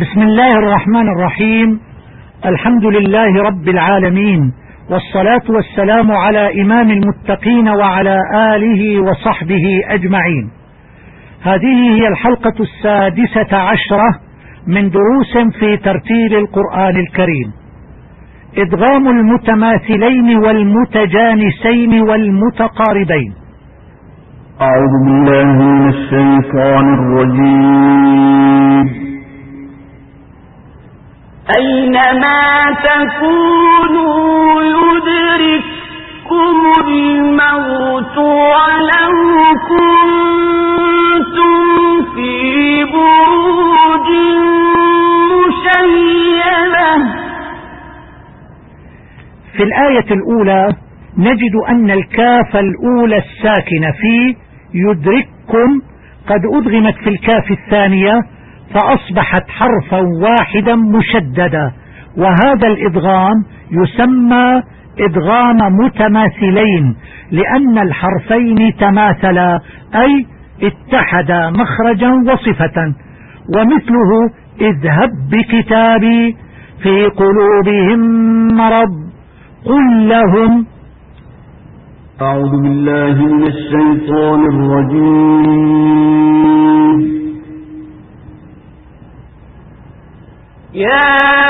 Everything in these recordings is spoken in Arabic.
بسم الله الرحمن الرحيم. الحمد لله رب العالمين. والصلاة والسلام على إمام المتقين وعلى آله وصحبه أجمعين. هذه هي الحلقة السادسة عشرة من دروس في ترتيل القرآن الكريم. إدغام المتماثلين والمتجانسين والمتقاربين. أعوذ بالله من الشيطان الرجيم. أينما تكونوا يدرككم الموت ولو كنتم في بروج مشيدة في الآية الأولى نجد أن الكاف الأولى الساكنة في يدرككم قد أدغمت في الكاف الثانية فأصبحت حرفا واحدا مشددا. وهذا الإدغام يسمى إدغام متماثلين لأن الحرفين تماثلا أي اتحدا مخرجا وصفة. ومثله اذهب بكتابي في قلوبهم مرض قل لهم أعوذ بالله من الشيطان الرجيم. يا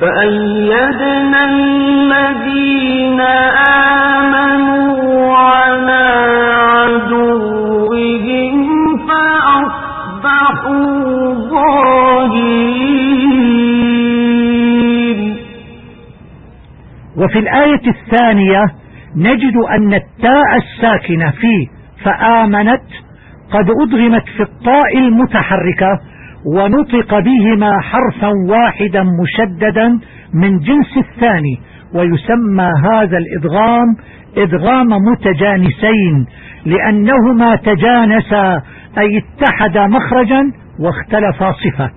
فأيدنا الذين آمنوا على عدوهم فأصبحوا ظاهرين وفي الآية الثانية نجد أن التاء الساكنة في فآمنت قد أدغمت في الطاء المتحركة ونطق بهما حرفا واحدا مشددا من جنس الثاني ويسمى هذا الإدغام إدغام متجانسين لأنهما تجانسا أي اتحدا مخرجا واختلفا صفة.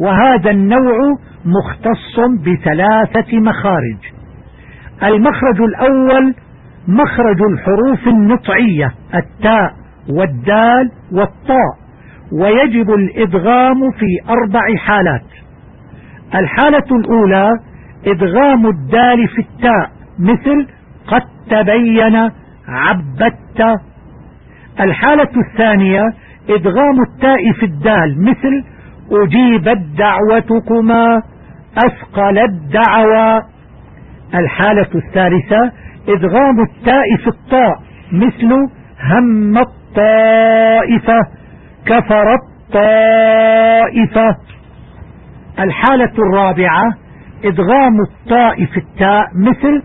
وهذا النوع مختص بثلاثة مخارج. المخرج الأول مخرج الحروف النطعية التاء والدال والطاء. ويجب الإدغام في أربع حالات. الحالة الأولى إدغام الدال في التاء مثل قد تبين عبدت الحالة الثانية إدغام التاء في الدال مثل أجيبت دعوتكما أثقل الدعوى. الحالة الثالثة إدغام التاء في الطاء مثل هم الطائفة. كفر الطائفة الحالة الرابعة إدغام الطاء في التاء مثل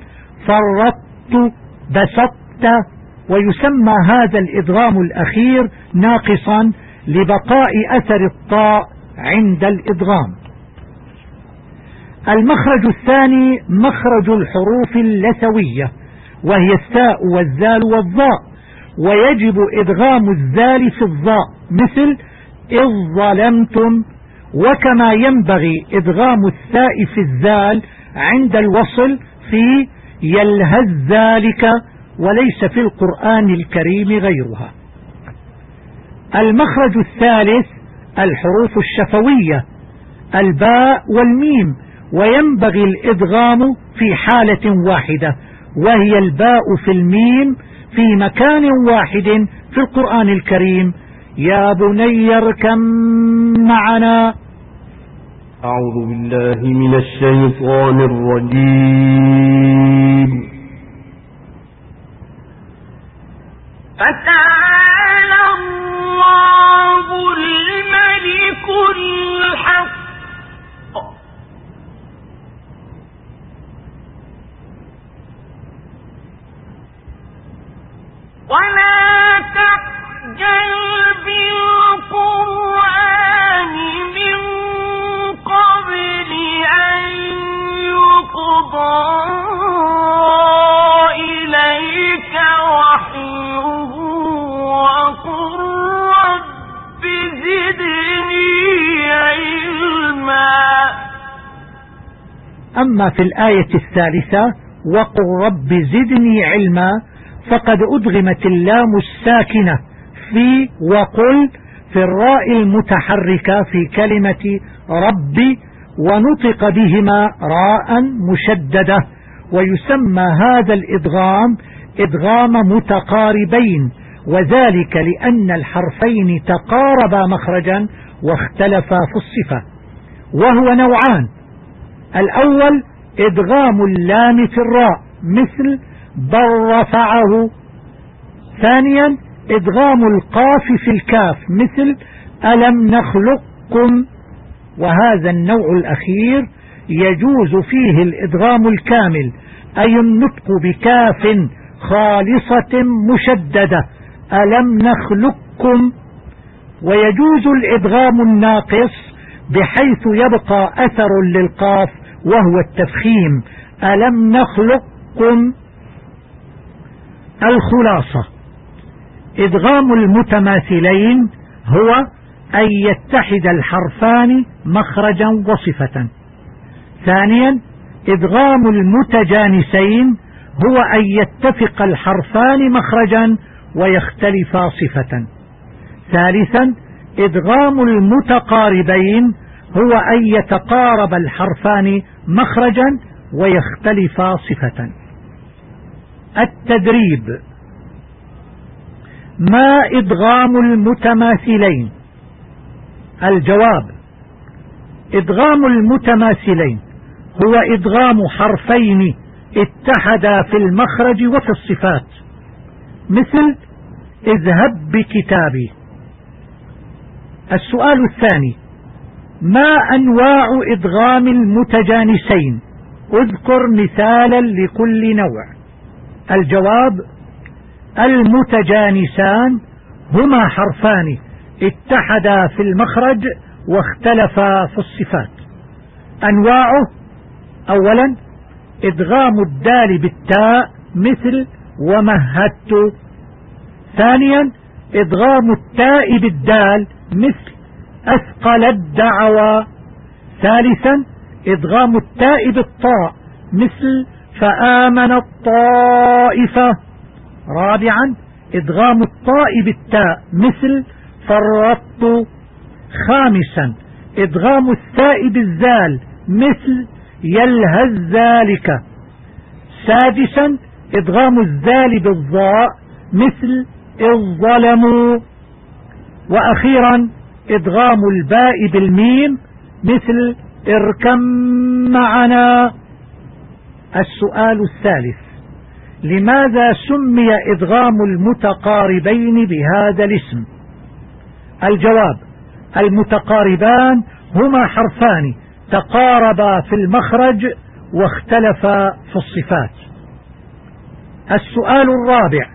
فرطت بسطت ويسمى هذا الإدغام الأخير ناقصا لبقاء أثر الطاء عند الإدغام. المخرج الثاني مخرج الحروف اللثوية وهي الثاء والذال والظاء. ويجب إدغام الذال في الظاء مثل إذ ظلمتم وكما ينبغي إدغام الثاء في الذال عند الوصل في يلهز ذلك وليس في القرآن الكريم غيرها. المخرج الثالث الحروف الشفوية الباء والميم وينبغي الإدغام في حالة واحدة وهي الباء في الميم في مكان واحد في القرآن الكريم. يا بني اركم معنا. أعوذ بالله من الشيطان الرجيم. فتعالى الله الملك الحق أما في الآية الثالثة وقل رب زدني علما فقد أدغمت اللام الساكنة في وقل في الراء المتحركة في كلمة ربي ونطق بهما راء مشددة ويسمى هذا الإدغام إدغام متقاربين وذلك لأن الحرفين تقاربا مخرجا واختلفا في الصفة وهو نوعان. الأول إدغام اللام في الراء مثل بل رفعه. ثانيا إدغام القاف في الكاف مثل ألم نخلقكم؟ وهذا النوع الأخير يجوز فيه الإدغام الكامل أي النطق بكاف خالصة مشددة ألم نخلقكم؟ ويجوز الإدغام الناقص بحيث يبقى أثر للقاف وهو التفخيم. ألم نخلقكم الخلاصة. إدغام المتماثلين هو أن يتحد الحرفان مخرجا وصفة. ثانيا إدغام المتجانسين هو أن يتفق الحرفان مخرجا ويختلفا صفة. ثالثا إدغام المتقاربين هو أن يتقارب الحرفان مخرجا ويختلفا صفة. التدريب. ما إدغام المتماثلين؟ الجواب. إدغام المتماثلين هو إدغام حرفين اتحدا في المخرج وفي الصفات. مثل اذهب بكتابي. السؤال الثاني ما أنواع إدغام المتجانسين؟ اذكر مثالا لكل نوع. الجواب المتجانسان هما حرفان اتحدا في المخرج واختلفا في الصفات. أنواعه أولا إدغام الدال بالتاء مثل ومهدت ثانيا إدغام التاء بالدال مثل أثقل الدعوى. ثالثا إدغام التاء بالطاء مثل فآمن الطائفة رابعا إدغام الطاء بالتاء مثل فرطت. خامسا إدغام الثاء بالزال مثل يلهز ذلك. سادسا إدغام الزال بالضاء مثل إذ وأخيرا إدغام الباء بالميم مثل اركم معنا. السؤال الثالث لماذا سمي إدغام المتقاربين بهذا الاسم؟ الجواب المتقاربان هما حرفان تقاربا في المخرج واختلفا في الصفات. السؤال الرابع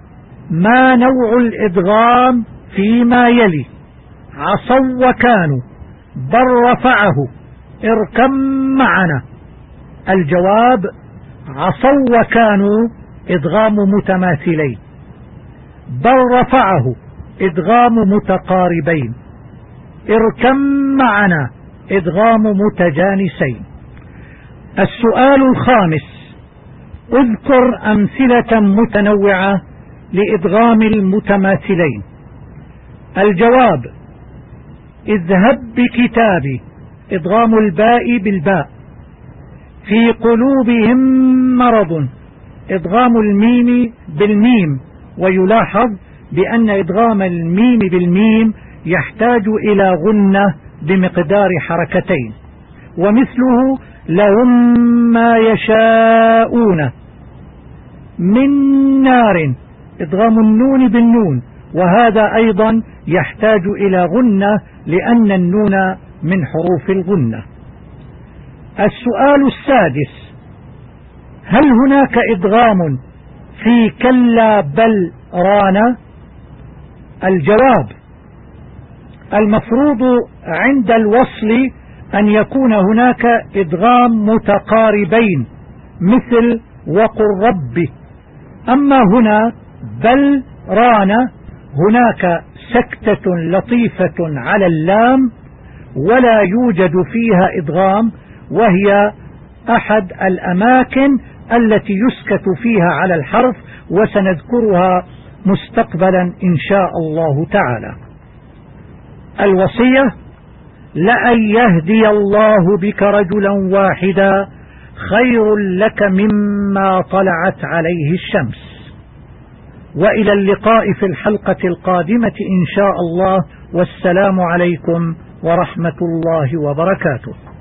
ما نوع الإدغام فيما يلي. عصوا وكانوا. بل رفعه. اركم معنا. الجواب عصوا وكانوا إدغام متماثلين. بل رفعه. إدغام متقاربين. اركم معنا. إدغام متجانسين. السؤال الخامس اذكر أمثلة متنوعة لإدغام المتماثلين. الجواب اذهب بكتابي إدغام الباء بالباء في قلوبهم مرض إدغام الميم بالميم ويلاحظ بأن إدغام الميم بالميم يحتاج إلى غنة بمقدار حركتين ومثله لهم ما يشاءون. من نار إدغام النون بالنون وهذا أيضا يحتاج إلى غنة لأن النون من حروف الغنة. السؤال السادس هل هناك إدغام في كلا بل رانا الجواب المفروض عند الوصل أن يكون هناك إدغام متقاربين مثل وقل رب. أما هنا بل رانا هناك سكتة لطيفة على اللام ولا يوجد فيها إدغام وهي أحد الأماكن التي يسكت فيها على الحرف وسنذكرها مستقبلا إن شاء الله تعالى. الوصية لأن يهدي الله بك رجلا واحدا خير لك مما طلعت عليه الشمس. وإلى اللقاء في الحلقة القادمة إن شاء الله والسلام عليكم ورحمة الله وبركاته.